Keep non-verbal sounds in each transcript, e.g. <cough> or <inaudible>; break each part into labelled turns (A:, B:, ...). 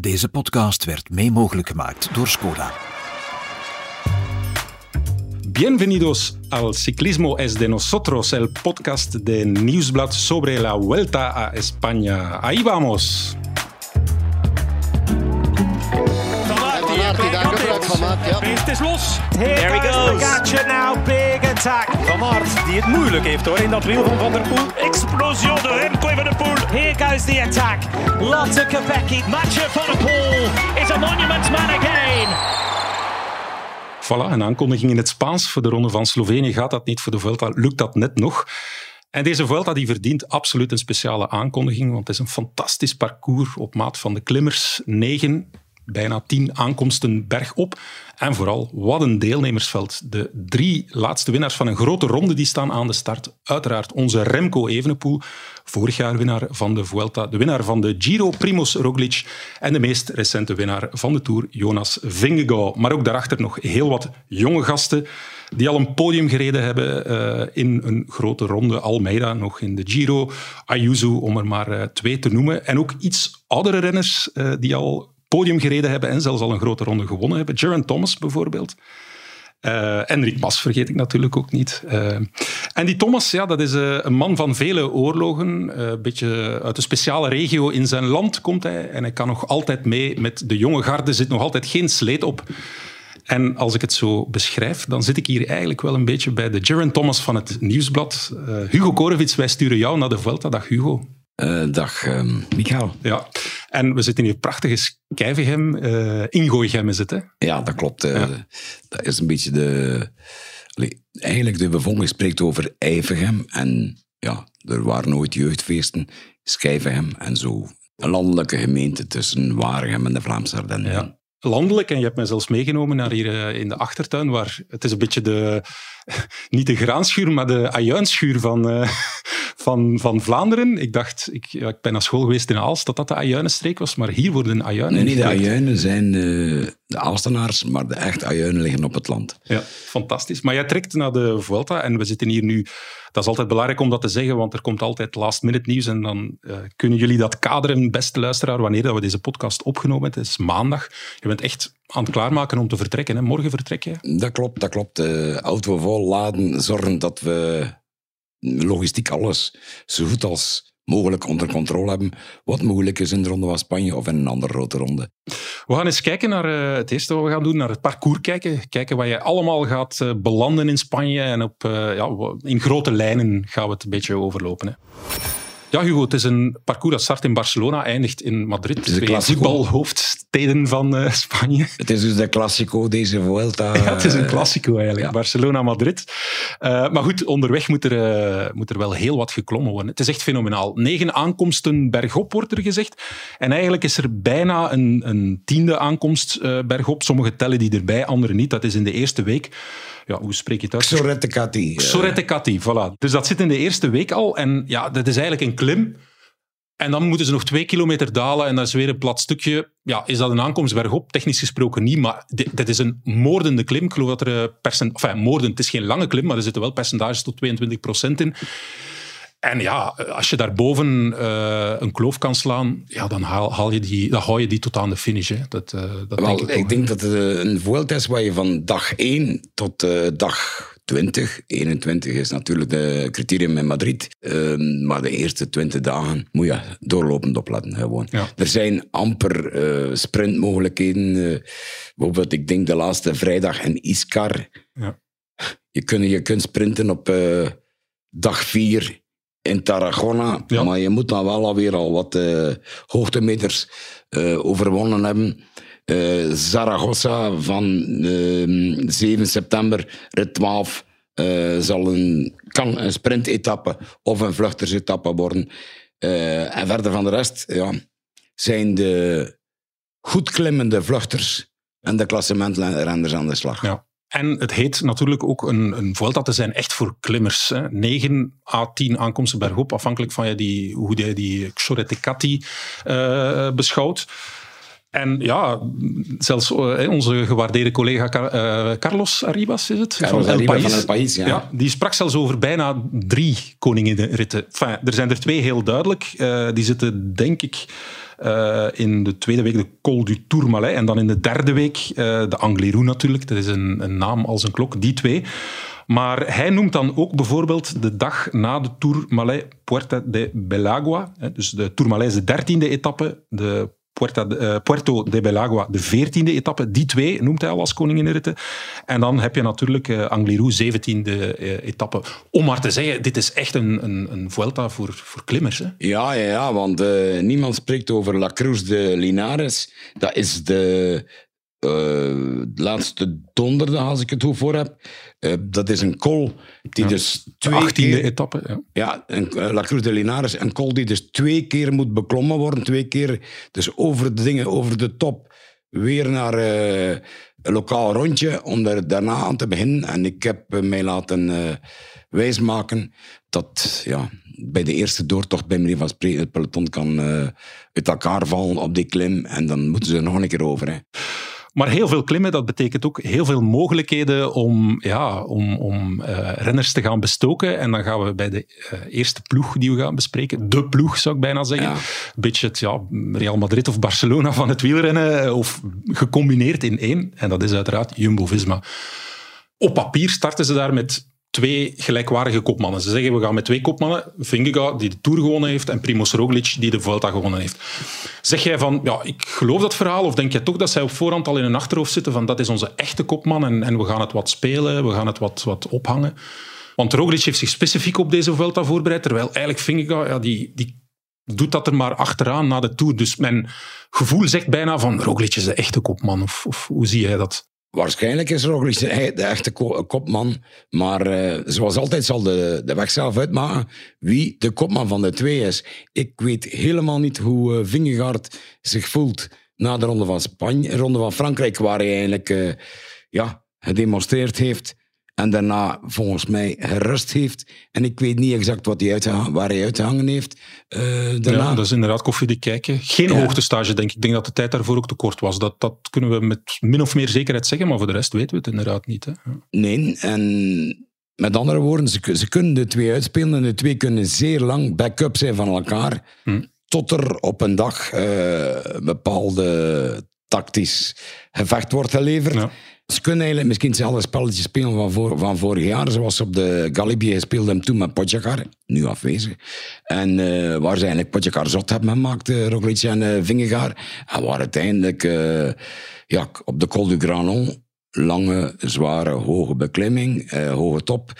A: Deze podcast werd mee mogelijk gemaakt door Skoda.
B: Bienvenidos al Ciclismo es de nosotros, el podcast de Nieuwsblad sobre la Vuelta a España. Ahí vamos.
C: Het is los.
D: Here
C: There he
D: goes. Pogacar now, big attack.
C: Van Aert, die het moeilijk heeft hoor in dat wiel van Van der Poel. Explosion de Remco Evenepoel.
D: Here goes the attack. Lotte Kopecky.
C: Mathieu Van der Poel is a monument man again.
B: Voilà, een aankondiging in het Spaans. Voor de Ronde van Slovenië gaat dat niet, voor de Vuelta lukt dat net nog. En deze Vuelta die verdient absoluut een speciale aankondiging, want het is een fantastisch parcours op maat van de klimmers. Negen, bijna tien aankomsten bergop. En vooral, wat een deelnemersveld. De drie laatste winnaars van een grote ronde die staan aan de start. Uiteraard onze Remco Evenepoel, vorig jaar winnaar van de Vuelta, de winnaar van de Giro, Primoz Roglic en de meest recente winnaar van de Tour, Jonas Vingegaard. Maar ook daarachter nog heel wat jonge gasten die al een podium gereden hebben eh, in een grote ronde. Almeida nog in de Giro, Ayuso om er maar eh, twee te noemen. En ook iets oudere renners eh, die al podium gereden hebben en zelfs al een grote ronde gewonnen hebben. Geraint Thomas bijvoorbeeld. Uh, Enric Mas vergeet ik natuurlijk ook niet. En die Thomas, ja, dat is uh, een man van vele oorlogen. Een beetje uit een speciale regio in zijn land komt hij. En hij kan nog altijd mee met de jonge garde. Zit nog altijd geen sleet op. En als ik het zo beschrijf, dan zit ik hier eigenlijk wel een beetje bij de Geraint Thomas van het Nieuwsblad. Hugo Korevits, wij sturen jou naar de Vuelta. Dag Hugo.
E: Dag um, Michael.
B: Ja, en we zitten hier prachtige Skijvegem. Uh, Ingooigem is het, hè?
E: Ja, dat klopt. Uh, ja. Dat is een beetje de... Allee, eigenlijk, de bevolking spreekt over Eivegem. En ja, er waren nooit jeugdfeesten. Skijvegem en zo. Een landelijke gemeente tussen Waregem en de Vlaamse Ardennen.
B: Ja. Landelijk, en je hebt mij zelfs meegenomen naar hier in de achtertuin, waar het is een beetje de... <laughs> Niet de graanschuur, maar de ajuinschuur van, uh, van, van Vlaanderen. Ik dacht, ik, ja, ik ben naar school geweest in Aalst, dat dat de Ajuinenstreek was, maar hier worden ajuinen
E: Nee, nee de Ajuinen zijn uh, de Aalstenaars, maar de echte Ajuinen liggen op het land.
B: Ja, fantastisch. Maar jij trekt naar de Vuelta en we zitten hier nu... Dat is altijd belangrijk om dat te zeggen, want er komt altijd last-minute nieuws en dan uh, kunnen jullie dat kaderen, beste luisteraar, wanneer dat we deze podcast opgenomen hebben. Het is maandag. Je bent echt aan het klaarmaken om te vertrekken. Hè? Morgen vertrek je?
E: Dat klopt, dat klopt. Uh, auto vol laden, zorgen dat we logistiek alles zo goed als mogelijk onder controle hebben. Wat mogelijk is in de Ronde van Spanje of in een andere grote ronde.
B: We gaan eens kijken naar uh, het eerste wat we gaan doen, naar het parcours kijken. Kijken wat je allemaal gaat uh, belanden in Spanje. En op, uh, ja, in grote lijnen gaan we het een beetje overlopen. Hè. Ja, Hugo, het is een parcours dat start in Barcelona, eindigt in Madrid.
E: Het is
B: twee voetbalhoofdsteden van uh, Spanje.
E: Het is dus de Classico, deze Vuelta. <laughs>
B: Ja, het is een Classico eigenlijk. Ja. Barcelona-Madrid. Uh, maar goed, onderweg moet er, uh, moet er wel heel wat geklommen worden. Het is echt fenomenaal. Negen aankomsten bergop, wordt er gezegd. En eigenlijk is er bijna een, een tiende aankomst bergop. Sommige tellen die erbij, andere niet. Dat is in de eerste week ja, hoe spreek je uit?
E: Sorette.
B: Sorette Cati, voilà. Dus dat zit in de eerste week al. En ja, dat is eigenlijk een klim. En dan moeten ze nog twee kilometer dalen en dat is weer een plat stukje. Ja, is dat een aankomst bergop? Technisch gesproken niet, maar dit, dit is een moordende klim. Ik geloof dat er percent... Enfin, moordend, het is geen lange klim, maar er zitten wel percentages tot 22% in. En ja, als je daarboven uh, een kloof kan slaan, ja, dan, haal, haal je die, dan hou je die tot aan de finish. Hè. Dat, uh, dat
E: Wel,
B: denk
E: ik,
B: ik,
E: denk dat het een Vuelta is waar je van dag 1 tot uh, dag 20, 21 is natuurlijk de criterium in Madrid. Uh, maar de eerste 20 dagen moet je doorlopend opletten. Gewoon.
B: Ja.
E: Er zijn amper uh, sprintmogelijkheden. Uh, bijvoorbeeld, ik denk de laatste vrijdag in Iscar.
B: Ja.
E: Je, kunt, je kunt sprinten op dag 4 in Tarragona.
B: Ja.
E: Maar je moet dan wel alweer al wat uh, hoogtemeters uh, overwonnen hebben. Uh, Zaragoza van 7 september, rit 12, zal een, kan een sprintetappe of een vluchtersetappe worden. en verder van de rest ja, zijn de goed klimmende vluchters en de klassementrenners aan de slag.
B: Ja. En het heet natuurlijk ook een, een Vuelta te zijn echt voor klimmers. Hè. 9 à 10 aankomsten bergop, afhankelijk van je die, hoe je die Xoretecati uh, beschouwt. En ja, zelfs uh, onze gewaardeerde collega uh, Carlos Arribas is het?
E: Carlos
B: van El
E: Arriba
B: País.
E: van El País, ja.
B: ja. Die sprak zelfs over bijna drie koninginritten. Enfin, er zijn er twee heel duidelijk. Uh, die zitten, denk ik, uh, in de tweede week de Col du Tourmalet en dan in de derde week uh, de Angliru natuurlijk. Dat is een, een naam als een klok, die twee. Maar hij noemt dan ook bijvoorbeeld de dag na de Tourmalet Puerta de Belagua. Dus de Tourmalet is de dertiende etappe, de Uh, Puerto de Belagua, de veertiende etappe. Die twee noemt hij al als koninginritten. En dan heb je natuurlijk uh, Angliru, zeventiende uh, etappe. Om maar te zeggen, dit is echt een, een, een Vuelta voor, voor klimmers. Hè?
E: Ja, ja, ja, want niemand spreekt over La Cruz de Linares. Dat is de uh, laatste donderdag, als ik het goed voor heb. Uh, dat is een col die
B: ja,
E: dus twee keer...
B: etappe, ja.
E: Ja, een, uh, La Cruz de Linares. Een col die dus twee keer moet beklommen worden. Twee keer dus over de dingen, over de top. Weer naar een lokaal rondje om er daarna aan te beginnen. En ik heb mij laten wijsmaken dat ja, bij de eerste doortocht bij manier van spreken het peloton kan uit elkaar vallen op die klim. En dan moeten ze er nog een keer over. Hè.
B: Maar heel veel klimmen, dat betekent ook heel veel mogelijkheden om, ja, om, om uh, renners te gaan bestoken. En dan gaan we bij de uh, eerste ploeg die we gaan bespreken, de ploeg zou ik bijna zeggen.
E: Ja.
B: Een beetje het ja, Real Madrid of Barcelona van het wielrennen, of gecombineerd in één. En dat is uiteraard Jumbo-Visma. Op papier starten ze daar met twee gelijkwaardige kopmannen. Ze zeggen, we gaan met twee kopmannen, Vingegaard, die de Tour gewonnen heeft, en Primoz Roglic, die de Vuelta gewonnen heeft. Zeg jij van, ja, ik geloof dat verhaal, of denk jij toch dat zij op voorhand al in hun achterhoofd zitten van, dat is onze echte kopman en, en we gaan het wat spelen, we gaan het wat, wat ophangen? Want Roglic heeft zich specifiek op deze Vuelta voorbereid, terwijl eigenlijk Vingegaard, ja, die, die doet dat er maar achteraan na de Tour. Dus mijn gevoel zegt bijna van, Roglic is de echte kopman, of, of hoe zie jij dat?
E: Waarschijnlijk is Roglic de, de echte kopman. Maar uh, zoals altijd zal de, de weg zelf uitmaken wie de kopman van de twee is. Ik weet helemaal niet hoe uh, Vingegaard zich voelt na de Ronde van Spanje, Ronde van Frankrijk, waar hij eigenlijk uh, ja, gedemonstreerd heeft. En daarna volgens mij gerust heeft. En ik weet niet exact wat hij uitgehangen, waar hij uitgehangen heeft. Uh, daarna.
B: Ja, dat is inderdaad koffiedik kijken. Geen ja. hoogtestage, denk ik. Ik denk dat de tijd daarvoor ook te kort was. Dat, dat kunnen we met min of meer zekerheid zeggen, maar voor de rest weten we het inderdaad niet. Hè. Ja.
E: Nee, en met andere woorden, ze, ze, kunnen de twee uitspelen en de twee kunnen zeer lang backup zijn van elkaar. Hm. Tot er op een dag uh, bepaalde tactisch gevecht wordt geleverd. Ja. Ze kunnen eigenlijk misschien hetzelfde spelletje spelen van, van vorig jaar, zoals op de Galibië gespeeld hebben toen met Pogacar, nu afwezig. En uh, waar ze eigenlijk Pogacar zot hebben gemaakt, uh, Roglic en uh, Vingegaard. En waar uiteindelijk ja, op de Col du Granon lange, zware, hoge beklimming, hoge top,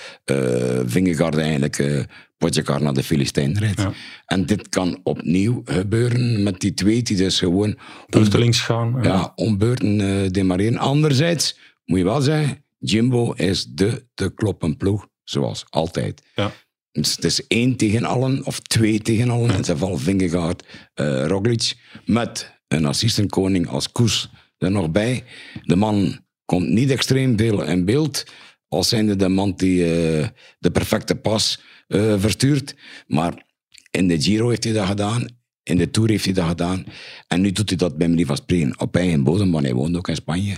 E: Vingegaard eigenlijk uh, Pogacar naar de Filistijn rijdt. Ja. En dit kan opnieuw gebeuren met die twee die dus gewoon...
B: Beurtelings gaan.
E: Ja, ja om beurten uh, demareren. Anderzijds, moet je wel zeggen, Jimbo is de te kloppen ploeg, zoals altijd.
B: Ja.
E: Dus het is één tegen allen, of twee tegen allen. In zijn geval Vingegaard, uh, Roglic, met een assistenkoning als Koes er nog bij. De man komt niet extreem veel in beeld, als zijnde de man die uh, de perfecte pas uh, verstuurt. Maar in de Giro heeft hij dat gedaan. In de Tour heeft hij dat gedaan. En nu doet hij dat bij manier van spreken op eigen bodem, want hij woont ook in Spanje.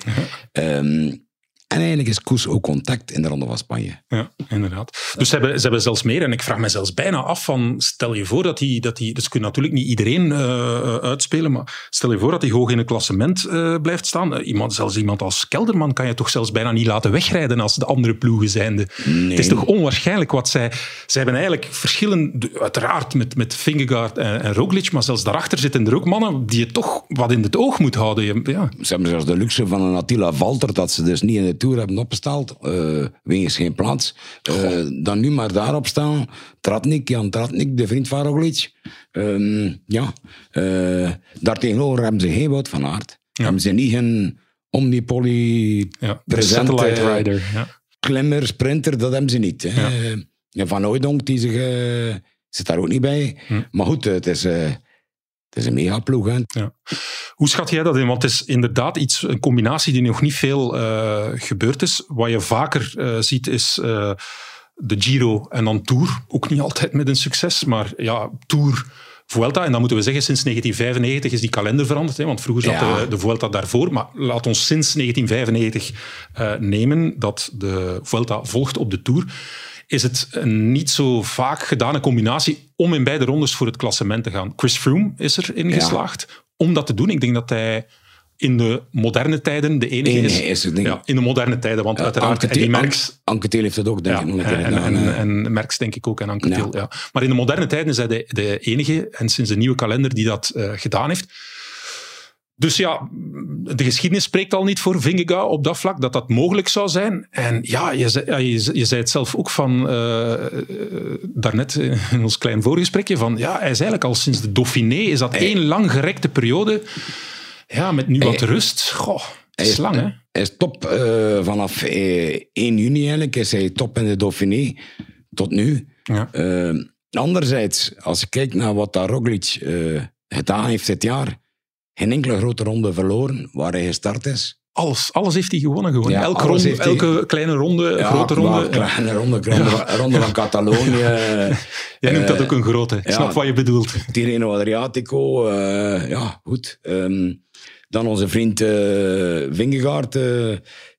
E: um, <laughs> en eigenlijk is Koes ook contact in de Ronde van Spanje.
B: Ja, inderdaad. Dus ze hebben, ze hebben zelfs meer, en ik vraag me zelfs bijna af van, stel je voor dat hij, dat dus kunnen natuurlijk niet iedereen uh, uitspelen, maar stel je voor dat hij hoog in het klassement uh, blijft staan. Iemand, zelfs iemand als Kelderman kan je toch zelfs bijna niet laten wegrijden als de andere ploegen zijnde.
E: Nee.
B: Het is toch onwaarschijnlijk wat zij... Zij hebben eigenlijk verschillen, uiteraard met, met Vingegaard en, en Roglic, maar zelfs daarachter zitten er ook mannen die je toch wat in het oog moet houden. Ja.
E: Ze hebben zelfs de luxe van een Attila Valter, dat ze dus niet in de Tour hebben opgesteld, uh, wegens geen plaats. Uh, dan nu maar daarop staan. Tratnik, Jan Tratnik, de vriend van Roglic. Um, ja, uh, daartegenover hebben ze geen Wout van Aert. Ja. Hebben ze niet een omnipoly
B: ja, satellite rider. Ja.
E: Klimmer, sprinter, dat hebben ze niet. Ja. Van Ooydonk, die zich, zit daar ook niet bij. Hm. Maar goed, het is... Is een megaploeg. Hè?
B: Ja. Hoe schat jij dat in? Want het is inderdaad iets, een combinatie die nog niet veel uh, gebeurd is. Wat je vaker uh, ziet is uh, de Giro en dan Tour. Ook niet altijd met een succes, maar ja, Tour Vuelta. En dan moeten we zeggen, sinds 1995 is die kalender veranderd. Hè, want vroeger zat
E: Ja.
B: de, de Vuelta daarvoor. Maar laat ons sinds 1995 eh, nemen dat de Vuelta volgt op de Tour. Is het een niet zo vaak gedane combinatie om in beide rondes voor het klassement te gaan. Chris Froome is erin geslaagd om dat te doen. Ik denk dat hij in de moderne tijden de enige is. ja, in de moderne tijden, want uiteraard
E: Anke
B: Merckx
E: Anke Thiel heeft het ook, denk
B: ja,
E: ik, een
B: en,
E: gedaan.
B: en,
E: eh.
B: en Merckx denk ik ook en
E: Ja.
B: Thiel, ja. Maar in de moderne tijden is hij de, de enige en sinds de nieuwe kalender die dat eh, gedaan heeft. Dus ja, de geschiedenis spreekt al niet voor Vingegaard op dat vlak, dat dat mogelijk zou zijn. En ja, je zei, je, zei- je zei het zelf ook van, eh, daarnet in ons klein voorgesprekje, van ja, hij is eigenlijk al sinds de Dauphiné, is dat één lang gerekte periode, ja, met nu wat
E: Hij-
B: rust. Goh, het
E: Hij
B: is
E: is-
B: lang, hè?
E: Hij is top eh, vanaf eh, 1 juni eigenlijk. Is hij top in de Dauphiné tot nu.
B: Ja.
E: Eh, anderzijds, als je kijkt naar wat daar Roglic gedaan heeft dit jaar, geen enkele grote ronde verloren waar hij gestart is.
B: Alles, alles heeft hij gewonnen. Gewoon.
E: Ja,
B: elke, ronde,
E: hij-
B: elke kleine ronde, grote ronde.
E: Kleine ronde, ronde, van- ronde van Catalonië. <laughs>
B: Jij noemt dat
E: eh,
B: ook een grote. Ik snap wat je bedoelt.
E: Tirreno Adriatico. eh, ja, goed. Ehm, dan onze vriend eh Vingegaard.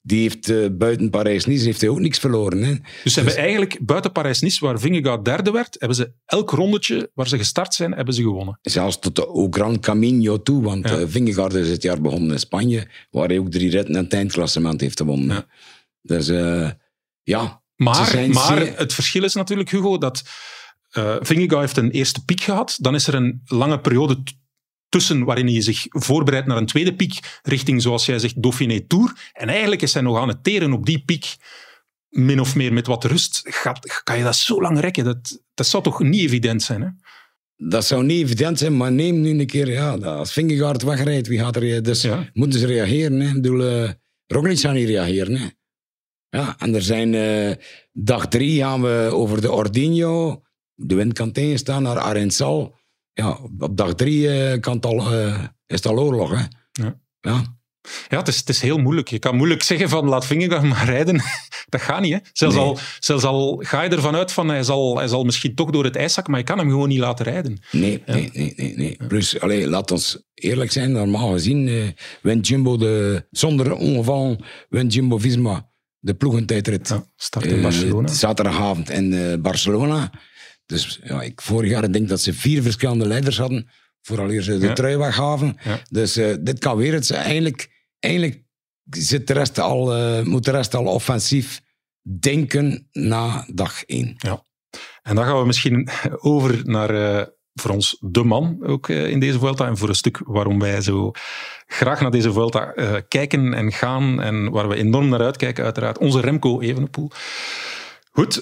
E: Die heeft eh, buiten Parijs-Nice heeft hij ook niks verloren. Hè.
B: Dus ze hebben eigenlijk buiten Parijs-Nice, waar Vingegaard derde werd, hebben ze elk rondetje waar ze gestart zijn, hebben ze gewonnen.
E: Zelfs tot de Au Gran Camino toe. Want
B: Ja.
E: eh, Vingegaard is dit jaar begonnen in Spanje. Waar hij ook drie ritten en het eindklassement heeft gewonnen.
B: Ja.
E: Dus eh, ja.
B: Maar, maar
E: zeer-
B: het verschil is natuurlijk, Hugo, dat eh Vingegaard heeft een eerste piek gehad. Dan is er een lange periode tussen waarin hij zich voorbereidt naar een tweede piek richting, zoals jij zegt, Dauphiné Tour. En eigenlijk is hij nog aan het teren op die piek. Min of meer met wat rust. Gaat, kan je dat zo lang rekken? Dat, dat zou toch niet evident zijn, hè?
E: Dat zou niet evident zijn, maar neem nu een keer... Ja, als Vingegaard wegrijdt, wie gaat er... Dus
B: Ja.
E: moeten ze reageren. Hè. Ik bedoel, eh Roglic gaat niet reageren. Hè. Ja, en er zijn... eh, dag drie gaan we over de Ordino. De wind kan tegenstaan naar Arensal. Ja, op dag drie eh, kan het al, eh, is het al oorlog. Hè.
B: Ja.
E: ja.
B: Ja, het is, het is heel moeilijk. Je kan moeilijk zeggen van laat Vingegaard maar rijden. <laughs> Dat gaat niet. Hè? Zelfs,
E: Nee.
B: al, zelfs al ga je ervan uit van hij zal, hij zal misschien toch door het ijs zakken, maar je kan hem gewoon niet laten rijden.
E: Nee, nee, nee, nee. nee. Plus, allee, laat ons eerlijk zijn, normaal gezien eh wint Jumbo de, zonder ongeval, wint Jumbo-Visma de ploegentijdrit.
B: Ja, start in
E: Eh,
B: Barcelona.
E: zaterdagavond in Barcelona. Dus ja, ik, vorig jaar denk dat ze vier verschillende leiders hadden, vooraleer ze de
B: Ja.
E: trui weggaven.
B: Ja.
E: Dus eh, dit kan weer het. Eigenlijk, eigenlijk zit de rest al, eh, moet de rest al offensief denken na dag één.
B: En dan gaan we misschien over naar eh, voor ons de man ook in deze Vuelta. En voor een stuk waarom wij zo graag naar deze Vuelta kijken en gaan. En waar we enorm naar uitkijken, uiteraard. Onze Remco Evenepoel. Goed,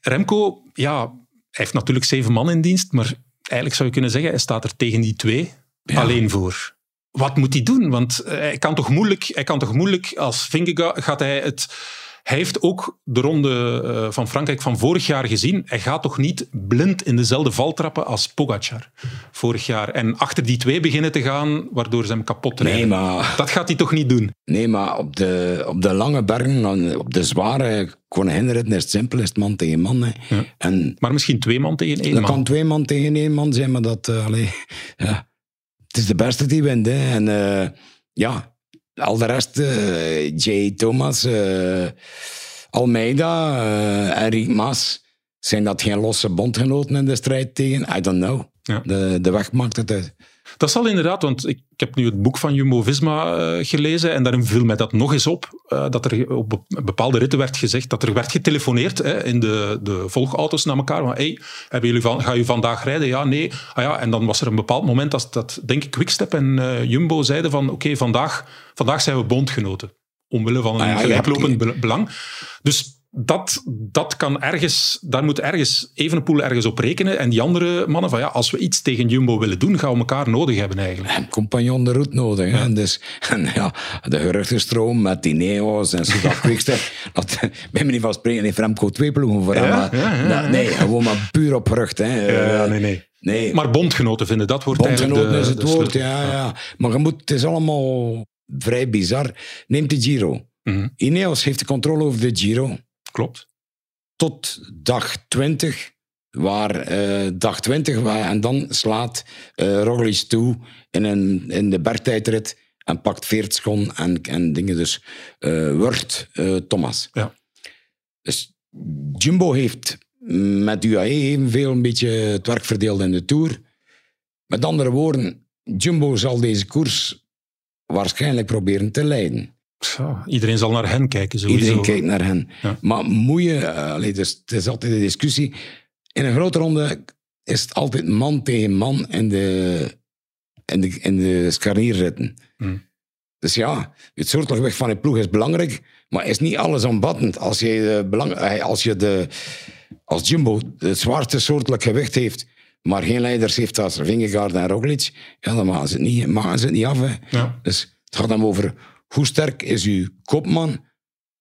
B: Remco, ja, heeft natuurlijk zeven man in dienst. Maar eigenlijk zou je kunnen zeggen, hij staat er tegen die twee
E: Ja.
B: alleen voor. Wat moet hij doen? Want eh, hij kan toch moeilijk, hij kan toch moeilijk als Vingegaard gaat hij het. Hij heeft ook de ronde eh, van Frankrijk van vorig jaar gezien. Hij gaat toch niet blind in dezelfde valtrappen als Pogacar vorig jaar. En achter die twee beginnen te gaan, waardoor ze hem kapot rijden.
E: Nee, maar
B: Dat gaat hij toch niet doen?
E: Nee, maar op de, op de lange bergen, op de zware konijnenritten is het simpel, is het man tegen man. En
B: Maar misschien twee man tegen één
E: dat
B: man.
E: kan twee man tegen één man zijn, maar dat, eh, <laughs> ja, het is de beste die wint. Hè. En eh, ja, al de rest, eh, Jay Thomas, eh, Almeida, eh Enric Mas, zijn dat geen losse bondgenoten in de strijd tegen? I don't know.
B: Ja.
E: De, de weg maakt het uit.
B: Dat zal inderdaad, want ik, heb nu het boek van Jumbo-Visma eh, gelezen en daarin viel mij dat nog eens op, eh, dat er op be- bepaalde ritten werd gezegd dat er werd getelefoneerd hè, in de, de volgauto's naar elkaar. Van, hey, hebben jullie van, ga je vandaag rijden? Ja, nee. Ah, ja, en dan was er een bepaald moment dat, dat denk ik, Quickstep en eh, Jumbo zeiden van oké, vandaag, vandaag zijn we bondgenoten. Omwille van een
E: Ah ja, je
B: gelijklopend belang. Dus dat, dat kan ergens, daar moet ergens Evenepoel ergens op rekenen. En die andere mannen van ja, als we iets tegen Jumbo willen doen, gaan we elkaar nodig hebben eigenlijk.
E: compagnon de route nodig. Dus, <laughs> en ja, de geruchtenstroom met die Neo's en Sudak <laughs> Quickstep. dat, bij me niet van spreken heeft Remco twee ploegen voor hem.
B: Ja, ja, ja,
E: dat- nee, gewoon maar puur op gerucht. Hè. Eh,
B: nee.
E: nee.
B: Maar bondgenoten vinden, dat wordt
E: Bondgenoten
B: eigenlijk
E: is het woord, ja, ja. Maar je moet, het is allemaal vrij bizar. Neem de Giro.
B: Mhm,
E: Ineos heeft de controle over de Giro.
B: Klopt.
E: Tot dag 20 waar eh, dag 20 was. En dan slaat Roglic toe in, een, in de bergtijdrit en pakt 40 seconden en, en dingen. Dus eh wordt Thomas.
B: Ja.
E: Dus Jumbo heeft met UAE evenveel een beetje het werk verdeeld in de Tour. Met andere woorden, Jumbo zal deze koers waarschijnlijk proberen te leiden.
B: Zo, iedereen zal naar hen kijken, sowieso.
E: Iedereen kijkt naar hen.
B: Ja.
E: Maar moet je, eh, allee, dus, het is altijd een discussie. In een grote ronde is het altijd man tegen man in de, in de, in de scharnierritten.
B: Hmm.
E: Dus ja, het soortelijk weg van je ploeg is belangrijk, maar is niet alles omvattend. Als je, de belang, eh, als je de, als Jumbo het zwaarste soortelijk gewicht heeft, maar geen leiders heeft als Vingegaard en Roglic, ja, dan maken ze het niet, maken ze het niet af.
B: Ja.
E: Dus het gaat dan over hoe sterk is uw kopman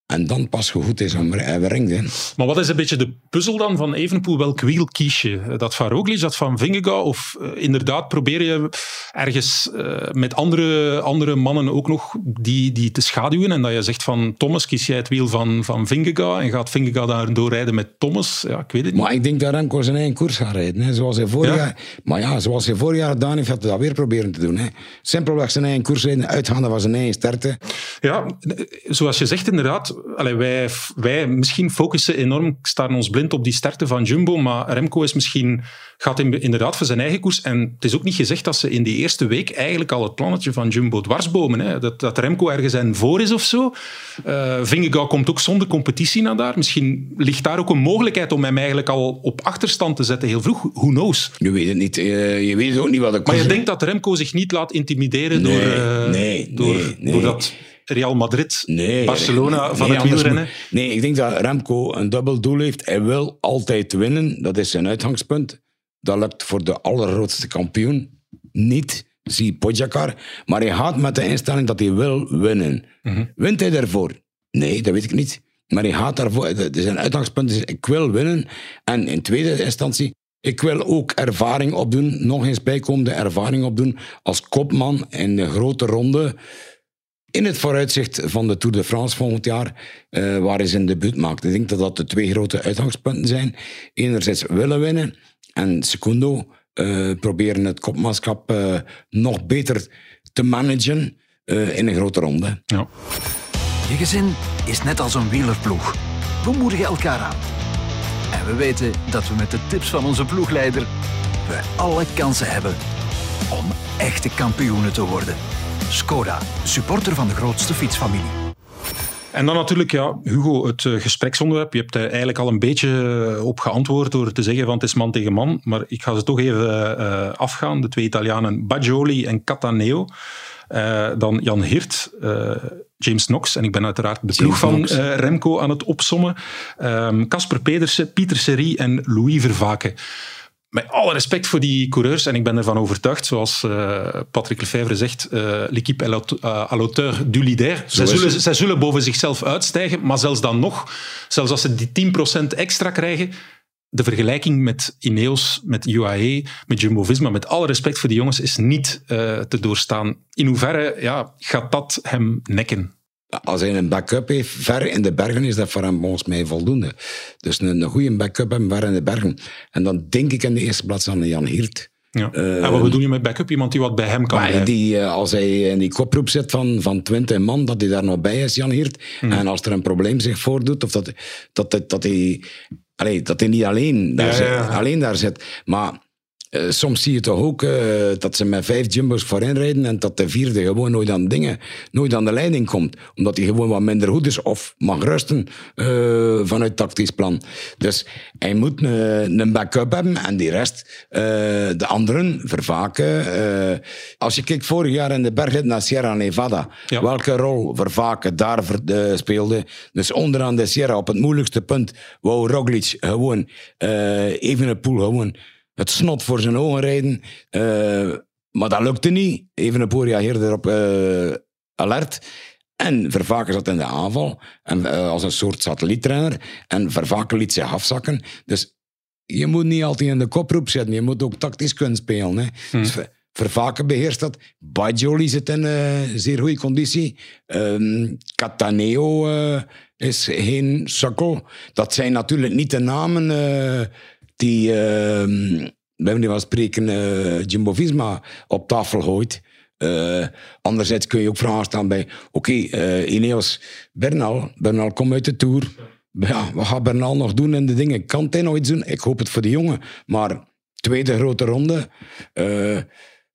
E: en dan pas goed is om ring.
B: Maar wat is een beetje de puzzel dan van Evenepoel? Welk wiel kies je? Dat van Roglic, dat van Vingegaard? Of eh, inderdaad probeer je ergens eh, met andere, andere mannen ook nog die, die te schaduwen en dat je zegt van Thomas, kies jij het wiel van, van Vingegaard en gaat Vingegaard daar doorrijden met Thomas? Ja, ik weet het niet.
E: Maar ik denk dat Remco zijn eigen koers gaat rijden. Hè. Zoals hij vorig
B: Ja?
E: jaar, maar ja, zoals hij vorig jaar gedaan heeft, gaat hij dat weer proberen te doen. Hè. Simpelweg zijn eigen koers rijden, uitgaande van zijn eigen sterkte.
B: Ja, zoals je zegt inderdaad, allee, wij, wij misschien focussen enorm, staan ons blind op die sterkte van Jumbo, maar Remco is misschien, gaat in- inderdaad voor zijn eigen koers. En het is ook niet gezegd dat ze in die eerste week eigenlijk al het plannetje van Jumbo dwarsbomen. Hè? Dat, dat Remco ergens en voor is of zo. Eh Vingegaard komt ook zonder competitie naar daar. Misschien ligt daar ook een mogelijkheid om hem eigenlijk al op achterstand te zetten heel vroeg. Who knows?
E: Je weet het niet. eh, je weet ook niet wat de
B: Maar je denkt dat Remco zich niet laat intimideren
E: Nee,
B: door, eh,
E: nee,
B: door,
E: nee, nee.
B: door dat Real Madrid,
E: Nee,
B: Barcelona van
E: nee,
B: het wielrennen.
E: moet- Nee, ik denk dat Remco een dubbel doel heeft. Hij wil altijd winnen. Dat is zijn uitgangspunt. Dat lukt voor de allergrootste kampioen niet. Zie Pogacar. Maar hij gaat met de instelling dat hij wil winnen.
B: Mhm.
E: Wint hij daarvoor? Nee, dat weet ik niet. Maar hij gaat daarvoor. Zijn uitgangspunt is: ik wil winnen. En in tweede instantie. Ik wil ook ervaring opdoen, nog eens bijkomende ervaring opdoen als kopman in de grote ronde in het vooruitzicht van de Tour de France volgend jaar, eh, waar hij zijn debuut maakt. Ik denk dat dat de twee grote uitgangspunten zijn. Enerzijds willen winnen en secundo eh, proberen het kopmanschap eh, nog beter te managen eh, in een grote ronde.
B: Ja.
A: Je gezin is net als een wielerploeg. We moedigen elkaar aan. En we weten dat we met de tips van onze ploegleider we alle kansen hebben om echte kampioenen te worden. Skoda, supporter van de grootste fietsfamilie.
B: En dan natuurlijk, ja, Hugo, het eh, gespreksonderwerp. Je hebt er eigenlijk al een beetje eh, op geantwoord door te zeggen van het is man tegen man. Maar ik ga ze toch even eh, afgaan. De twee Italianen, Bajoli en Cataneo. Eh, dan Jan Hirt, eh, James Knox. En ik ben uiteraard de ploeg van eh, Remco aan het opsommen. Ehm, Casper Pedersen, Pieter Serie en Louis Vervaken. Met alle respect voor die coureurs, en ik ben ervan overtuigd, zoals eh, Patrick Lefevre zegt, eh, l'équipe est à l'aute- à à l'auteur du leader. Zij zullen, zij zullen boven zichzelf uitstijgen, maar zelfs dan nog, zelfs als ze die 10% extra krijgen, de vergelijking met Ineos, met UAE, met Jumbo-Visma, met alle respect voor die jongens, is niet eh, te doorstaan. In hoeverre ja, gaat dat hem nekken?
E: Als hij een backup heeft, ver in de bergen, is dat voor hem volgens mij voldoende. Dus een, een goede backup hebben ver in de bergen. En dan denk ik in de eerste plaats aan Jan Hiert.
B: Ja. en wat bedoel je met backup? Iemand die wat bij hem kan
E: Maar die, eh, als hij in die koproep zit van, van 20 man, dat hij daar nog bij is, Jan Hiert.
B: Hmm.
E: En als er een probleem zich voordoet, of dat, dat, dat, dat, hij, allee, dat hij niet alleen daar,
B: Ja,
E: zit,
B: ja.
E: alleen daar zit. Maar eh, soms zie je toch ook eh, dat ze met vijf jumbo's voorin rijden en dat de vierde gewoon nooit aan dingen, nooit aan de leiding komt. Omdat hij gewoon wat minder goed is of mag rusten eh, vanuit tactisch plan. Dus hij moet een, backup hebben en die rest, de anderen, vervaken. als je kijkt vorig jaar in de bergrit naar Sierra Nevada,
B: Ja.
E: welke rol vervaken daar speelde. Dus onderaan de Sierra, op het moeilijkste punt, wou Roglic gewoon even een poel gewoon het snot voor zijn ogen rijden. Eh, maar dat lukte niet. Even een poel reageerde erop eh, alert. En Vervaken zat in de aanval en, eh, als een soort satelliettrainer. En Vervaken liet zich afzakken. Dus je moet niet altijd in de koproep zitten. Je moet ook tactisch kunnen spelen. Hè. Dus Ver- Vervaken beheerst dat. Bajoli zit in zeer goede conditie. Ehm Cataneo is geen sukkel. Dat zijn natuurlijk niet de namen... die, ehm bij manier van spreken, eh Jumbo-Visma op tafel gooit. Eh, anderzijds kun je ook vragen stellen bij, oké, eh, Ineos, Bernal, Bernal kom uit de Tour. Ja, wat gaat Bernal nog doen in de dingen? Kan hij nog iets doen? Ik hoop het voor de jongen. Maar tweede grote ronde.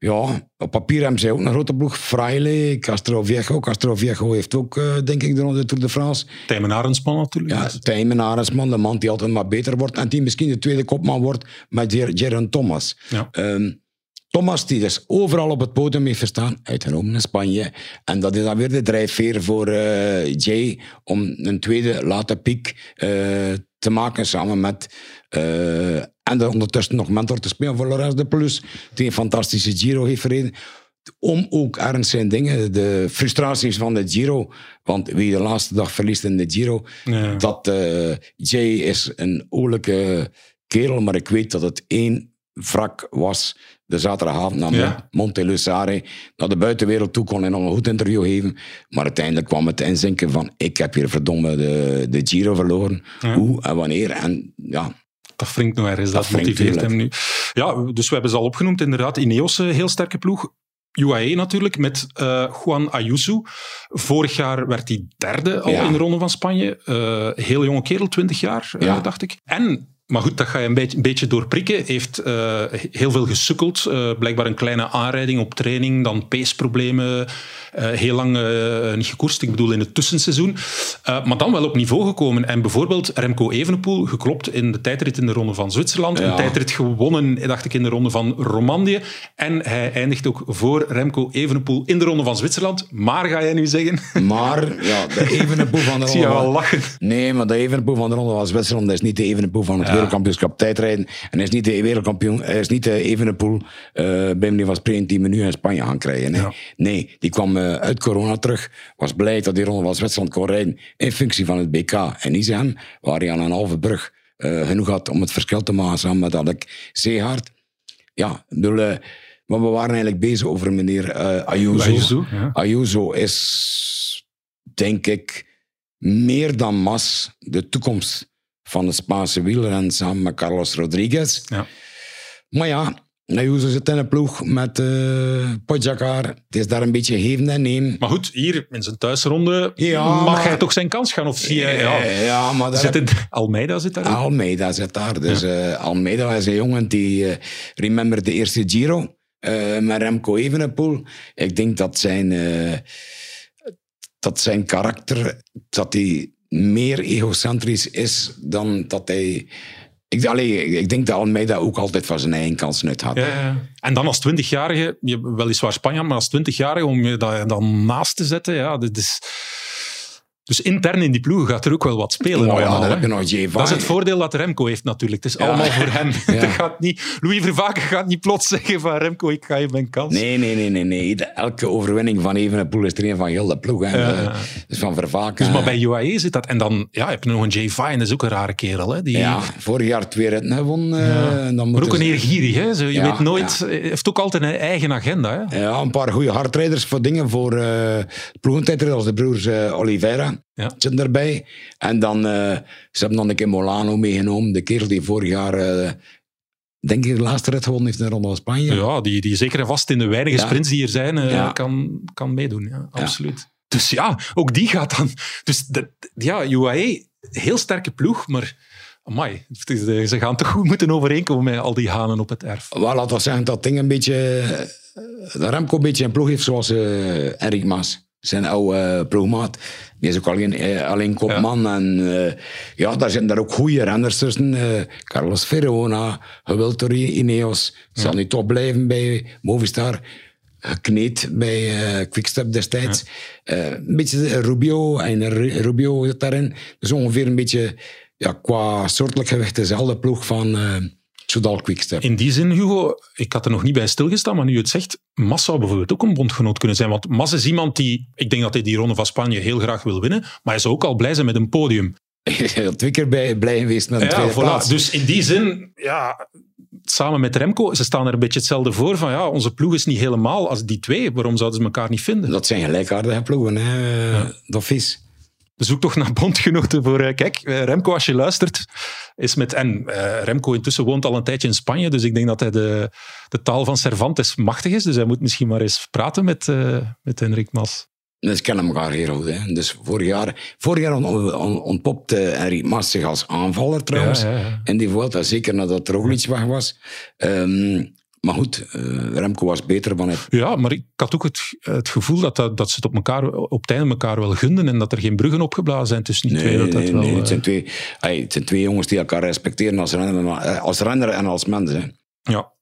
E: Ja, op papier hebben zij ook een grote ploeg. Fraile, Castroviejo. Castroviejo heeft ook, eh, denk ik, de Tour de France.
B: Tijmen Arendsman natuurlijk.
E: Ja, Tijmen Arendsman, de man die altijd maar beter wordt. En die misschien de tweede kopman wordt met Geron Thomas.
B: Ja.
E: Ehm, Thomas, die dus overal op het podium heeft gestaan, uitgenomen in Spanje. En dat is dan weer de drijfveer voor eh, Jay om een tweede late piek eh, te maken samen met... en ondertussen nog mentor te spelen voor Lorenz de Plus, die een fantastische Giro heeft verreden. Om ook ergens zijn dingen, de frustraties van de Giro. Want wie de laatste dag verliest in de Giro,
B: Ja.
E: dat eh, Jay is een oorlijke kerel, maar ik weet dat het één wrak was de zaterdagavond naar
B: Ja.
E: Monte Lusare. Naar de buitenwereld toe kon hij nog een goed interview geven. Maar uiteindelijk kwam het inzinken van ik heb hier verdomme de, de Giro verloren. Hoe en wanneer. En ja,
B: Dat wringt nog ergens, dat,
E: wringt,
B: motiveert hem nu. Ja, dus we hebben ze al opgenoemd, inderdaad. Ineos, een heel sterke ploeg. UAE natuurlijk, met eh, Juan Ayuso. Vorig jaar werd hij derde al
E: Ja.
B: in de Ronde van Spanje. Eh, heel jonge kerel, 20 jaar, eh,
E: Ja.
B: dacht ik. En, maar goed, dat ga je een beetje, een beetje doorprikken. Heeft eh, heel veel gesukkeld. Eh, blijkbaar een kleine aanrijding op training, dan paceproblemen. eh, heel lang niet gekoerst, ik bedoel in het tussenseizoen. Maar dan wel op niveau gekomen. En bijvoorbeeld Remco Evenepoel, geklopt in de tijdrit in de Ronde van Zwitserland.
E: Ja.
B: Een tijdrit gewonnen, dacht ik, in de Ronde van Romandie. En hij eindigt ook voor Remco Evenepoel in de Ronde van Zwitserland. Maar, ga jij nu zeggen?
E: maar ja, de <laughs> Evenepoel van de
B: Ik zie je
E: ronde.
B: wel lachen.
E: Nee, maar de Evenepoel van de ronde van Zwitserland dat is niet de Evenepoel van het wereldkampioenschap tijdrijden. En hij is niet de wereldkampioen, hij is niet de Evenepoel eh bij manier van spreken die we nu in Spanje gaan krijgen. Nee,
B: Ja.
E: nee die kwam eh, uit corona terug, was blij dat die ronde van Zwitserland kon rijden in functie van het BK. En niet hem, waar hij aan een halve brug eh, genoeg had om het verschil te maken samen met Alec Zeehaard. Ja, bedoel, eh, maar we waren eigenlijk bezig over meneer eh Ayuso.
B: Ayuso, ja.
E: Ayuso is, denk ik, meer dan Mas de toekomst van de Spaanse wielrennen samen met Carlos Rodriguez.
B: Ja.
E: Maar ja, Ayuso zit in een ploeg met Pogacar. Het is daar een beetje geven en nemen.
B: Maar goed, hier in zijn thuisronde
E: Ja,
B: mag
E: maar-
B: hij toch zijn kans gaan? Of zie je... Ja,
E: ja, maar daar
B: zit Almeida zit daar.
E: Almeida zit daar. Dus eh, Almeida is een jongen die... eh remember de eerste Giro met Remco Evenepoel. Ik denk dat zijn... dat zijn karakter... Dat hij meer egocentrisch is dan dat hij... Ik, allee, ik denk dat Almeida ook altijd van zijn eigen kansen uit had.
B: Ja, ja. En dan als 20-jarige, je weliswaar Spanjaard, maar als 20-jarige om je daar dan naast te zetten, ja, dit is... Dus intern in die ploeg gaat er ook wel wat spelen.
E: Ja,
B: allemaal,
E: je nog Jay
B: Dat is het voordeel dat Remco heeft natuurlijk. Het is allemaal voor hem. <laughs>
E: Ja.
B: Dat gaat niet, Louis Vervaken gaat niet plots zeggen van Remco, ik ga je mijn kans.
E: Nee, nee, nee, nee, nee. De- Elke overwinning van Evenepoel is er een van heel de ploeg. Hè.
B: Ja.
E: Eh, Dus van Vervaken.
B: Dus maar bij UAE zit dat. En dan ja, heb je nog een Jay Vine, dat is ook een rare kerel. Hè? Die,
E: Ja, vorig jaar twee ritten gewonnen. eh, dan
B: maar ook een eergierig. Hè? Zo, je
E: Ja,
B: weet nooit, heeft ook altijd een eigen agenda. Hè?
E: Ja, een paar goede hardrijders voor dingen voor eh ploegentijders als de broers eh, Oliveira.
B: Ja.
E: Zitten erbij. En dan, eh, ze hebben dan een keer Molano meegenomen. De kerel die vorig jaar, eh, denk ik, de laatste rit gewonnen heeft in de Ronde van Spanje.
B: Ja, die, die zeker en vast in de weinige
E: Ja.
B: sprints die er zijn, eh,
E: Ja.
B: kan, kan meedoen. Ja, absoluut. Dus ja, ook die gaat dan... Dus de, ja, UAE, heel sterke ploeg, maar... Amai, ze gaan toch goed moeten overeenkomen met al die hanen op het erf.
E: Wel, laten we zeggen dat ding een beetje... dat Remco een beetje een ploeg heeft zoals Enric Maas. Zijn oude eh, ploegmaat. Die is ook alleen, eh, alleen kopman. En eh, ja, daar zitten daar ook goede renners tussen. Carlos Verona, gewild door Ineos. Zal nu toch blijven bij Movistar. Gekneed bij eh Quickstep destijds. Een beetje Rubio. En Ru- Rubio zit daarin. Dus ongeveer een beetje ja, qua soortelijk gewicht dezelfde ploeg van Soudal Quickstep.
B: In die zin, Hugo, ik had er nog niet bij stilgestaan, maar nu je het zegt, Mas zou bijvoorbeeld ook een bondgenoot kunnen zijn. Want Mas is iemand die, ik denk dat hij die ronde van Spanje heel graag wil winnen, maar hij zou ook al blij zijn met een podium. <laughs>
E: twee keer bij, blij geweest met een
B: Ja,
E: tweede
B: voilà.
E: plaats.
B: Dus in die zin, ja, samen met Remco, ze staan er een beetje hetzelfde voor. Van ja, onze ploeg is niet helemaal als die twee. Waarom zouden ze elkaar niet vinden?
E: Dat zijn gelijkaardige ploegen, hè, dat vis.
B: De zoektocht naar bondgenoten voor... eh, kijk, eh, Remco, als je luistert, is met... En eh, Remco intussen woont al een tijdje in Spanje, dus ik denk dat hij de, de taal van Cervantes machtig is. Dus hij moet misschien maar eens praten met, met Henrik Mas.
E: Dus ze kennen elkaar heel goed. Hè. Dus vorig jaar, vorig jaar on- on- ontpopte Henry Mas zich als aanvaller trouwens.
B: Ja, ja, ja.
E: In die Vuelta, zeker nadat Roglic weg was. Ehm, maar goed, eh, Remco was beter van het.
B: Ja, maar ik had ook het, het gevoel dat, dat, dat ze het op, elkaar, op het einde elkaar wel gunden en dat er geen bruggen opgeblazen zijn tussen die twee. Dat dat
E: nee,
B: wel,
E: nee, het,
B: eh,
E: zijn twee, ey, het zijn twee jongens die elkaar respecteren als renner, eh, als renner en als mens. Hè.
B: Ja.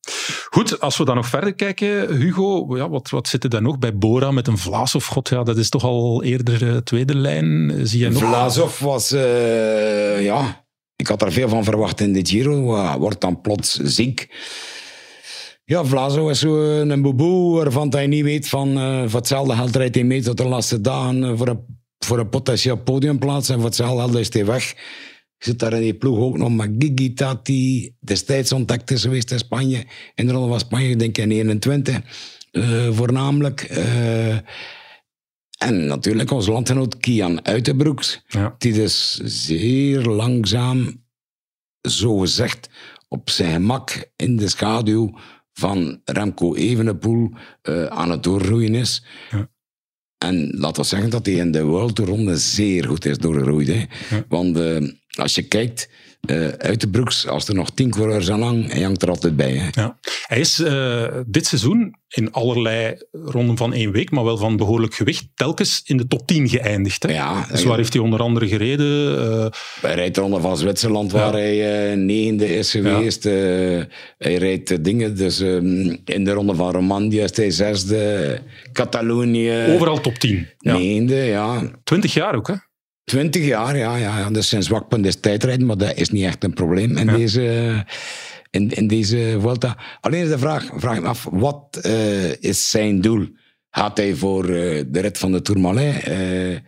B: Goed, als we dan nog verder kijken, Hugo, ja, wat, wat zit er dan nog bij Bora met een Vlaas of God? Ja, dat is toch al eerder tweede lijn. Zie jij nog?
E: Vlasov was, ja, ik had er veel van verwacht in dit Giro. Wordt dan plots ziek. Ja, Vlazo is zo een boeboe waarvan hij niet weet van, eh voor hetzelfde geld rijdt hij mee tot de laatste dagen eh, voor een, voor een potentieel podiumplaats en voor hetzelfde geld is hij weg. Zit daar in die ploeg ook nog met Gigi Tati, destijds ontdekt is geweest in Spanje, in de Ronde van Spanje, ik denk in 21, eh, voornamelijk. Eh, en natuurlijk onze landgenoot Kian Uitenbroeks,
B: Ja.
E: die dus zeer langzaam, zo gezegd, op zijn gemak in de schaduw van Remco Evenepoel eh, aan het doorgroeien is.
B: Ja.
E: En laten we zeggen dat hij in de World Tour Ronde zeer goed is doorgegroeid. Hè. Want eh, als je kijkt, eh Uitenbroeks, als er nog tien coureurs aan hangen, hij hangt er altijd bij. Hè.
B: Ja. Hij is eh, dit seizoen in allerlei ronden van één week, maar wel van behoorlijk gewicht, telkens in de top 10 geëindigd. Hè?
E: Ja,
B: dus waar heeft hij onder andere gereden? Eh,
E: Hij rijdt de Ronde van Zwitserland, waar hij eh, negende is geweest. Hij rijdt dingen, dus ehm, in de Ronde van Romandie is hij zesde. Catalonië,
B: overal top 10. Ja.
E: negende, ja.
B: 20 jaar ook, hè?
E: Twintig jaar, ja, ja, ja. Dus zijn zwakpunt is tijdrijden, maar dat is niet echt een probleem in deze... In, in deze Vuelta. Alleen is de vraag, vraag ik me af, wat eh, is zijn doel? Gaat hij voor eh, de rit van de Tourmalet? eh
B: Ik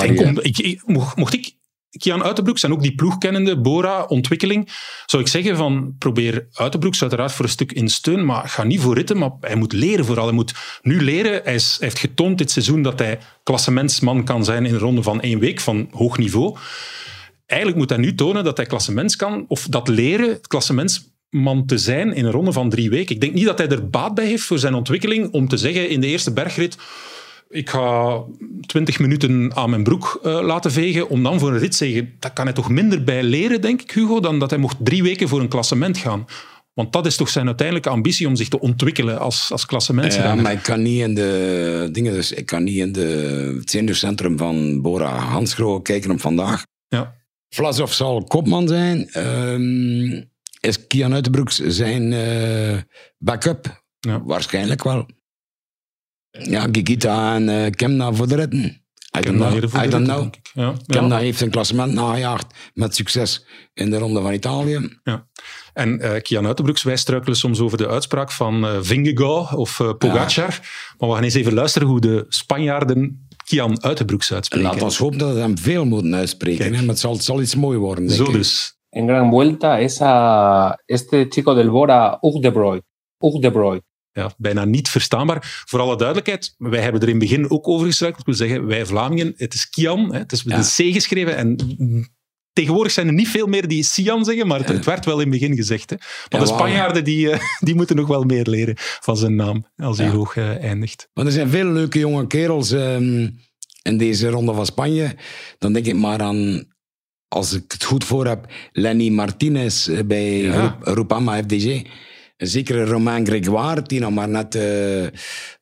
B: denk om, ik, ik- mocht, mocht ik Kian Uitenbroeks en ook die ploegkennende Bora ontwikkeling, zou ik zeggen van probeer Uitenbroeks uiteraard voor een stuk in steun, maar ga niet voor ritten, maar hij moet leren vooral. Hij moet nu leren. Hij, heeft getoond dit seizoen dat hij klassementsman kan zijn in een ronde van één week van hoog niveau. Eigenlijk moet hij nu tonen dat hij klassements kan, of dat leren, het klassementsman te zijn in een ronde van drie weken. Ik denk niet dat hij er baat bij heeft voor zijn ontwikkeling om te zeggen in de eerste bergrit ik ga 20 minuten aan mijn broek eh, laten vegen om dan voor een rit te zeggen, dat kan hij toch minder bij leren, denk ik, Hugo, dan dat hij mocht drie weken voor een klassement gaan. Want dat is toch zijn uiteindelijke ambitie om zich te ontwikkelen als, als
E: Ja,
B: klassementsrenner.
E: maar ik kan niet in de dingen, dus ik kan niet in de, het zenuwcentrum van Bora Hansgrohe kijken op vandaag.
B: Ja.
E: Vlasov zal kopman zijn. Ehm, is Kian Uitenbroeks zijn eh, backup?
B: Ja.
E: Waarschijnlijk wel. Ja, Gigita en eh, Kemna voor de ritten. I don't know. I don't.
B: Ja,
E: Kemna
B: ja.
E: heeft zijn klassement nagejaagd met succes in de Ronde van Italië.
B: En eh Kian Uitenbroeks, wij struikelen soms over de uitspraak van Vingegaard of Pogacar. Maar we gaan eens even luisteren hoe de Spanjaarden Kian Uitenbroeks uitspreken.
E: Laat ons hopen dat we hem veel moeten uitspreken. Maar het zal, het zal iets mooi worden. denk
B: Zo
E: ik.
B: dus.
F: en Gran Vuelta es a este chico del Bora, Ugdebroy. Ugdebroy.
B: Ja, bijna niet verstaanbaar. Voor alle duidelijkheid, wij hebben er in het begin ook over gestruikeld. Ik wil zeggen, wij Vlamingen, het is Kian, hè, het is met
E: Ja.
B: een C geschreven. En tegenwoordig zijn er niet veel meer die Sian zeggen, maar het, het werd wel in het begin gezegd. Hè. Maar de. Spanjaarden die, eh, <laughs> die moeten nog wel meer leren van zijn naam, als hij hoog eh, eindigt.
E: Want er zijn veel leuke jonge kerels ehm, in deze ronde van Spanje. Dan denk ik maar aan, als ik het goed voor heb, Lenny Martinez eh, bij
B: Ja.
E: Groupama FDG. Een zekere Romain Grégoire, die nog maar net eh,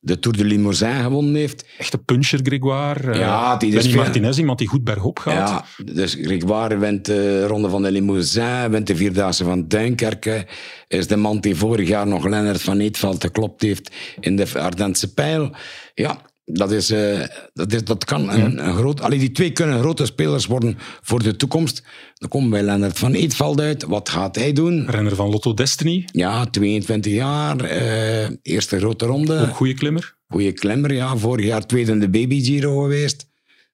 E: de Tour de Limousin gewonnen heeft.
B: Echte puncher, Grégoire. eh,
E: Ja, die is veel-
B: Martinez, iemand die goed bergop gaat.
E: Ja, dus Grégoire wint de Ronde van de Limousin, wint de Vierdaagse van Duinkerke. Is de man die vorig jaar nog Lennart van Eetveld geklopt heeft in de Ardense pijl. Ja, dat, is, eh, dat, is, dat kan een, een groot... Allee, die twee kunnen grote spelers worden voor de toekomst. Dan komen we bij Lennart van Eetveld uit. Wat gaat hij doen?
B: Renner van Lotto Destiny,
E: Ja, 22 jaar, eh, eerste grote ronde.
B: ook goede klimmer.
E: Goeie klimmer, ja. Vorig jaar tweede in de Baby Giro geweest.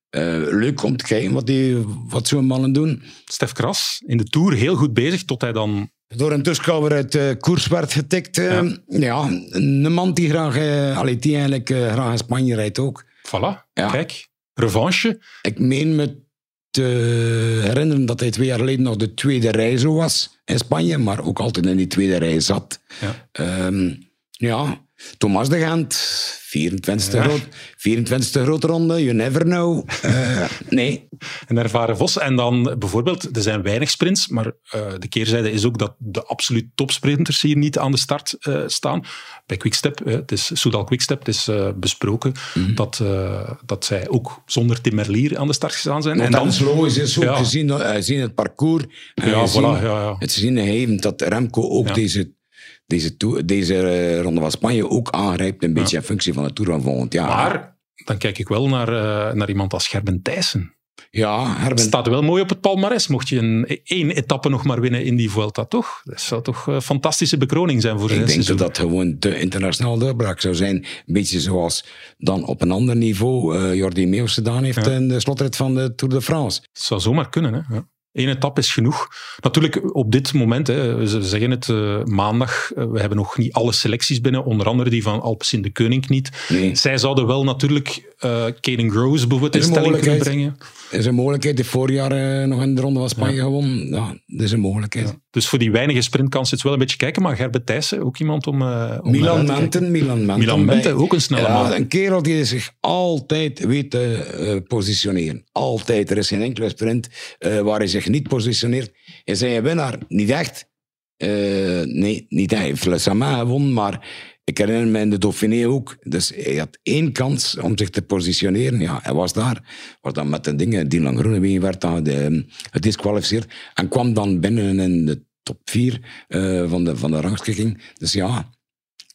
E: Eh, leuk om te kijken wat, die- wat zo'n mannen doen.
B: Stef Kras, in de Tour heel goed bezig, tot hij dan...
E: Door een toeschouwer uit de koers werd getikt. eh, ja. een man die graag, eh, allee, die eigenlijk eh, graag in Spanje rijdt ook.
B: Voilà,
E: Ja.
B: kijk. revanche.
E: Ik meen me te herinneren dat hij twee jaar geleden nog de tweede rij zo was in Spanje, maar ook altijd in die tweede rij zat.
B: Ja.
E: Ehm, ja, Thomas de Gent, 24e,
B: Ja.
E: groot, 24e grote ronde, you never know. Eh, nee,
B: Een ervaren Vos. En dan bijvoorbeeld, er zijn weinig sprints, maar eh, de keerzijde is ook dat de absoluut topsprinters hier niet aan de start eh, staan. Bij Quickstep, het is Soudal Quickstep, het is besproken
E: Mhm.
B: dat, dat zij ook zonder Tim Merlier aan de start gestaan zijn.
E: Want
B: en dan,
E: is logisch, is ook
B: Ja.
E: gezien, gezien het parcours.
B: Ja,
E: gezien
B: voilà, ja, ja.
E: Het gezien dat Remco ook deze, deze, deze eh, ronde van Spanje ook aangrijpt, een beetje in functie van de Tour van volgend jaar.
B: maar dan kijk ik wel naar, eh, naar iemand als Gerben Thijssen.
E: ja,
B: Het
E: Herben,
B: staat wel mooi op het palmares, mocht je een, één etappe nog maar winnen in die Vuelta, toch? Dat zou toch een fantastische bekroning zijn voor
E: ik
B: zijn
E: denk
B: seizoen.
E: dat dat gewoon de internationale doorbraak zou zijn. Een beetje zoals dan op een ander niveau eh Jordi Meeuws gedaan heeft
B: Ja.
E: in de slotrit van de Tour de France.
B: Het zou zomaar kunnen. Hè? Ja. Eén etappe is genoeg. Natuurlijk, op dit moment, hè, ze zeggen het eh, maandag, eh, we hebben nog niet alle selecties binnen, onder andere die van Alpes in de Koning niet.
E: Nee.
B: Zij zouden wel natuurlijk eh Caden Groves bijvoorbeeld in stelling kunnen brengen.
E: Er is een mogelijkheid, de voorjaar eh, nog in de ronde van Spanje gewonnen. Ja, dat is een mogelijkheid.
B: Dus voor die weinige sprintkansen is het wel een beetje kijken, maar Gerbert Thijssen, ook iemand om, om
E: Milan. Menten, Milan Menten.
B: Milan ook een snelle
E: Ja,
B: man.
E: een kerel die zich altijd weet te positioneren. Altijd. Er is geen enkele sprint waar hij zich niet positioneert. Is hij een winnaar? Niet echt. Eh, nee, niet echt. Sama gewonnen, maar ik herinner me in de Dauphiné ook. Dus hij had één kans om zich te positioneren. Ja, hij was daar. Was dan met de dingen. Dylan Groenewegen werd dan de, gedisqualificeerd. En kwam dan binnen in de top vier eh, van, de, van de rangschikking. Dus ja,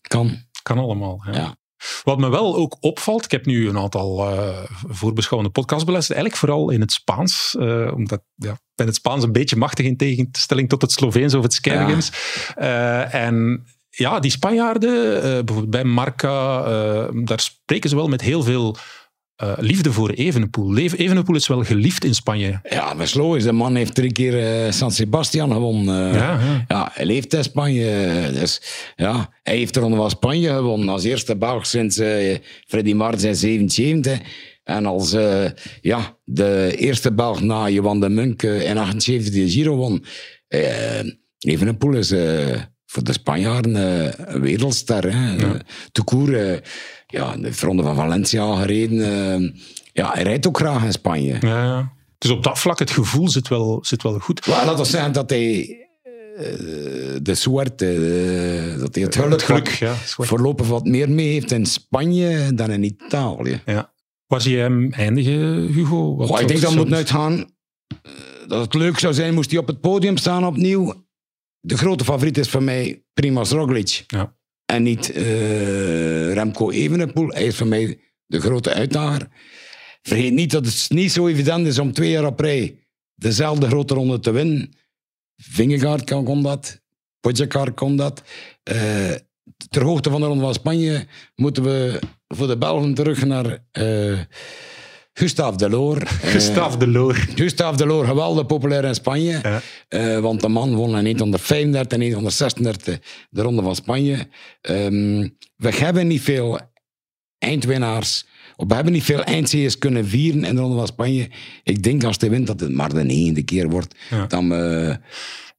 E: kan.
B: Kan allemaal. Ja.
E: Ja.
B: Wat me wel ook opvalt, ik heb nu een aantal eh, voorbeschouwende podcasts beluisterd, eigenlijk vooral in het Spaans, eh, omdat ja, ik ben het Spaans een beetje machtig in tegenstelling tot het Sloveens of het Sky
E: Ja.
B: Games. Eh, en ja, die Spanjaarden, bijvoorbeeld bij Marca, daar spreken ze wel met heel veel eh, liefde voor Evenepoel. Evenepoel is wel geliefd in Spanje.
E: Ja, dat is logisch. De man heeft drie keer eh, San Sebastian gewonnen. eh.
B: Ja, ja.
E: Ja, hij leeft in Spanje. Dus, ja, hij heeft de Ronde van Spanje gewonnen. Als eerste Belg sinds Freddy Maartens in 77. En als ja, de eerste Belg na Johan de Munk in 78 de Giro won. Evenepoel is voor de Spanjaarden eh, een wereldster. Hè. Ja. Toekoer, ja, de Ronde van Valencia gereden. eh. ja, hij rijdt ook graag in Spanje.
B: Ja, ja. Dus op dat vlak, het gevoel zit wel, zit wel goed.
E: Maar laten we zeggen dat hij eh, de soort, eh, dat hij het geluk,
B: geluk, ja.
E: voorlopig wat meer mee heeft in Spanje dan in Italië.
B: ja. Waar zie je hem eindigen, Hugo? Wat-
E: ik denk dat moet uitgaan eh, dat het leuk zou zijn moest hij op het podium staan opnieuw. De grote favoriet is voor mij Primoz Roglic.
B: Ja.
E: En niet eh, Remco Evenepoel. Hij is voor mij de grote uitdager. Vergeet niet dat het niet zo evident is om twee jaar op rij dezelfde grote ronde te winnen. Vingegaard kan kon dat. Pogacar kon dat. Eh, ter hoogte van de Ronde van Spanje moeten we voor de Belgen terug naar eh Gustave Delors. Eh,
B: Gustave Delors.
E: Gustave Delors, geweldig populair in Spanje.
B: Ja.
E: Eh, want de man won in 1935 en 1936 de Ronde van Spanje. Ehm, we hebben niet veel eindwinnaars. Of we hebben niet veel eindseries kunnen vieren in de Ronde van Spanje. Ik denk als hij wint dat het maar de negende keer wordt.
B: Ja.
E: Dan, eh,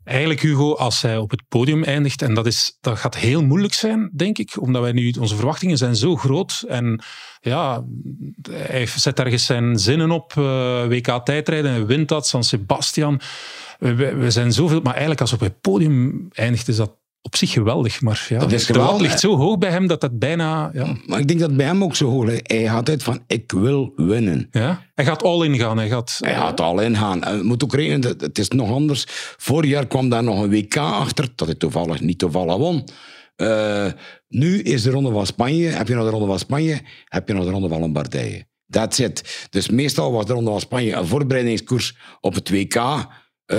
B: Eigenlijk, Hugo, als hij op het podium eindigt, en dat, is, dat gaat heel moeilijk zijn, denk ik, omdat wij nu, onze verwachtingen zijn zo groot. En ja, hij zet ergens zijn zinnen op, eh, WK-tijdrijden, hij wint dat, San Sebastian. We, we- zijn zoveel, maar eigenlijk als op het podium eindigt, is dat op zich geweldig. Maar ja,
E: Dat is
B: de
E: geweldig.
B: ligt zo hoog bij hem dat dat bijna... Ja,
E: maar ik denk dat bij hem ook zo hoog ligt. Hij gaat uit van, ik wil winnen.
B: ja. Hij gaat all in gaan. Hij gaat,
E: Hij gaat al ingaan. En je moet ook rekenen, het is nog anders. Vorig jaar kwam daar nog een WK achter, dat hij toevallig niet toevallig won. Eh, nu is de Ronde van Spanje. Heb je nog de Ronde van Spanje? Heb je nog de Ronde van Lombardije? That's it. Dus meestal was de Ronde van Spanje een voorbereidingskoers op het WK. Eh,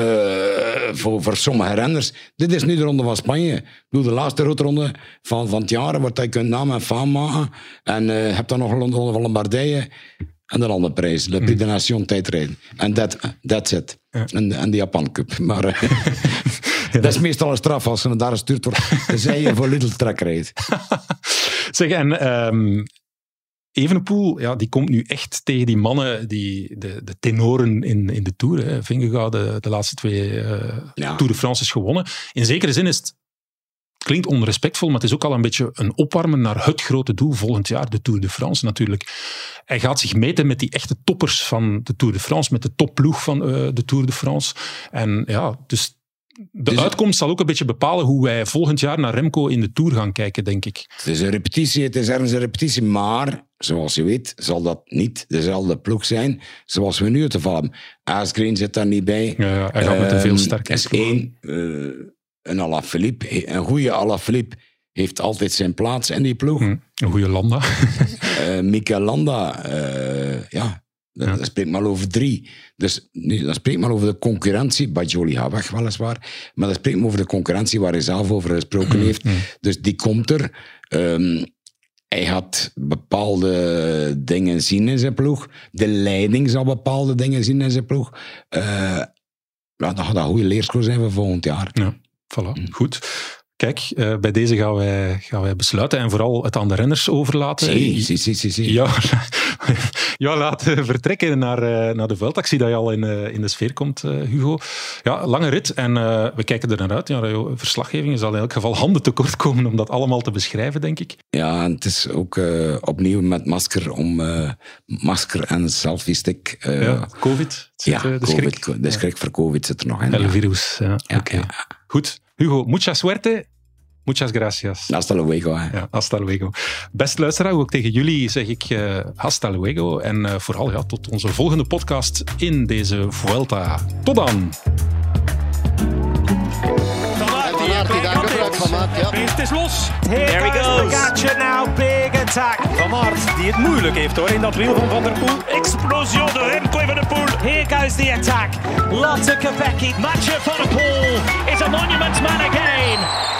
E: voor, voor sommige renners. Dit is nu de Ronde van Spanje. Bedoel, de laatste grote ronde van, van het jaar, waar je kunt naam en faam maken. En eh heb dan nog een Ronde van Lombardije. En de landenprijs, de Prix de Nation tijdrijden. En that, that's it. En, en de Japan Cup. Maar eh, <laughs> dat is meestal een straf als ze daar gestuurd wordt. <laughs> Zij je voor Little Track rijdt.
B: Zeg, en ehm, Evenepoel, ja, die komt nu echt tegen die mannen, die, de, de tenoren in, in de Tour. Hè. Vingegaard de, de laatste twee uh,
E: Ja.
B: Tour de France is gewonnen. In zekere zin is het, het klinkt onrespectvol, maar het is ook al een beetje een opwarmen naar het grote doel volgend jaar, de Tour de France natuurlijk. Hij gaat zich meten met die echte toppers van de Tour de France, met de topploeg van eh, de Tour de France. En ja, dus de
E: Dus-
B: uitkomst zal ook een beetje bepalen hoe wij volgend jaar naar Remco in de Tour gaan kijken, denk ik.
E: Het is een repetitie, het is ergens een repetitie, maar zoals je weet zal dat niet dezelfde ploeg zijn zoals we nu het geval hebben. Asgreen zit daar niet bij.
B: Ja, ja, hij gaat met een veel
E: Ehm,
B: sterkere
E: is
B: ploeg.
E: één, eh, een Alaphilippe, een goede Alaphilippe heeft altijd zijn plaats in die ploeg.
B: Hm, een goede Landa. <laughs>
E: Mikel Landa, eh, ja,
B: Ja.
E: dat spreekt maar over drie. Dus nu, dat spreekt maar over de concurrentie. Bajoli gaat weg, weliswaar. Maar dat spreekt maar over de concurrentie waar hij zelf over gesproken heeft. Dus die komt er. Ehm, hij gaat bepaalde dingen zien in zijn ploeg. De leiding zal bepaalde dingen zien in zijn ploeg. Eh, ja, dan gaat dat een goede leerschool zijn voor volgend jaar.
B: Ja, voilà. Goed. Kijk, eh, bij deze gaan wij, gaan wij besluiten en vooral het aan de renners overlaten.
E: Zie, zie, zie, zie, zie.
B: Ja, <laughs> ja, laten vertrekken naar, eh, naar de veldactie dat je al in, eh, in de sfeer komt, eh, Hugo. Ja, lange rit en eh, we kijken er naar uit. Ja, jouw verslaggeving zal in elk geval handen tekort komen om dat allemaal te beschrijven, denk ik.
E: Ja, en het is ook eh, opnieuw met masker om eh, masker en selfie stick. eh,
B: Ja, COVID,
E: ja,
B: eh, de
E: COVID,
B: schrik.
E: de schrik voor COVID zit er nog in.
B: El
E: Ja.
B: virus, ja.
E: Ja.
B: Goed. Hugo, mucha suerte. Muchas gracias.
E: Hasta luego. Hè.
B: Ja, hasta luego. Best luisteraar, ook tegen jullie zeg ik eh, hasta luego. En eh, vooral ja, tot onze volgende podcast in deze Vuelta. Tot dan!
C: Van
G: Van van
C: is los.
D: Here
C: There he
D: goes now, big attack.
C: Van Aert, die het moeilijk heeft hoor in dat wiel van Van der Poel. Explosion de Remco Evenepoel.
D: Here goes the attack. Lotte Kopecky.
C: Mathieu Van der Poel is a monument man again.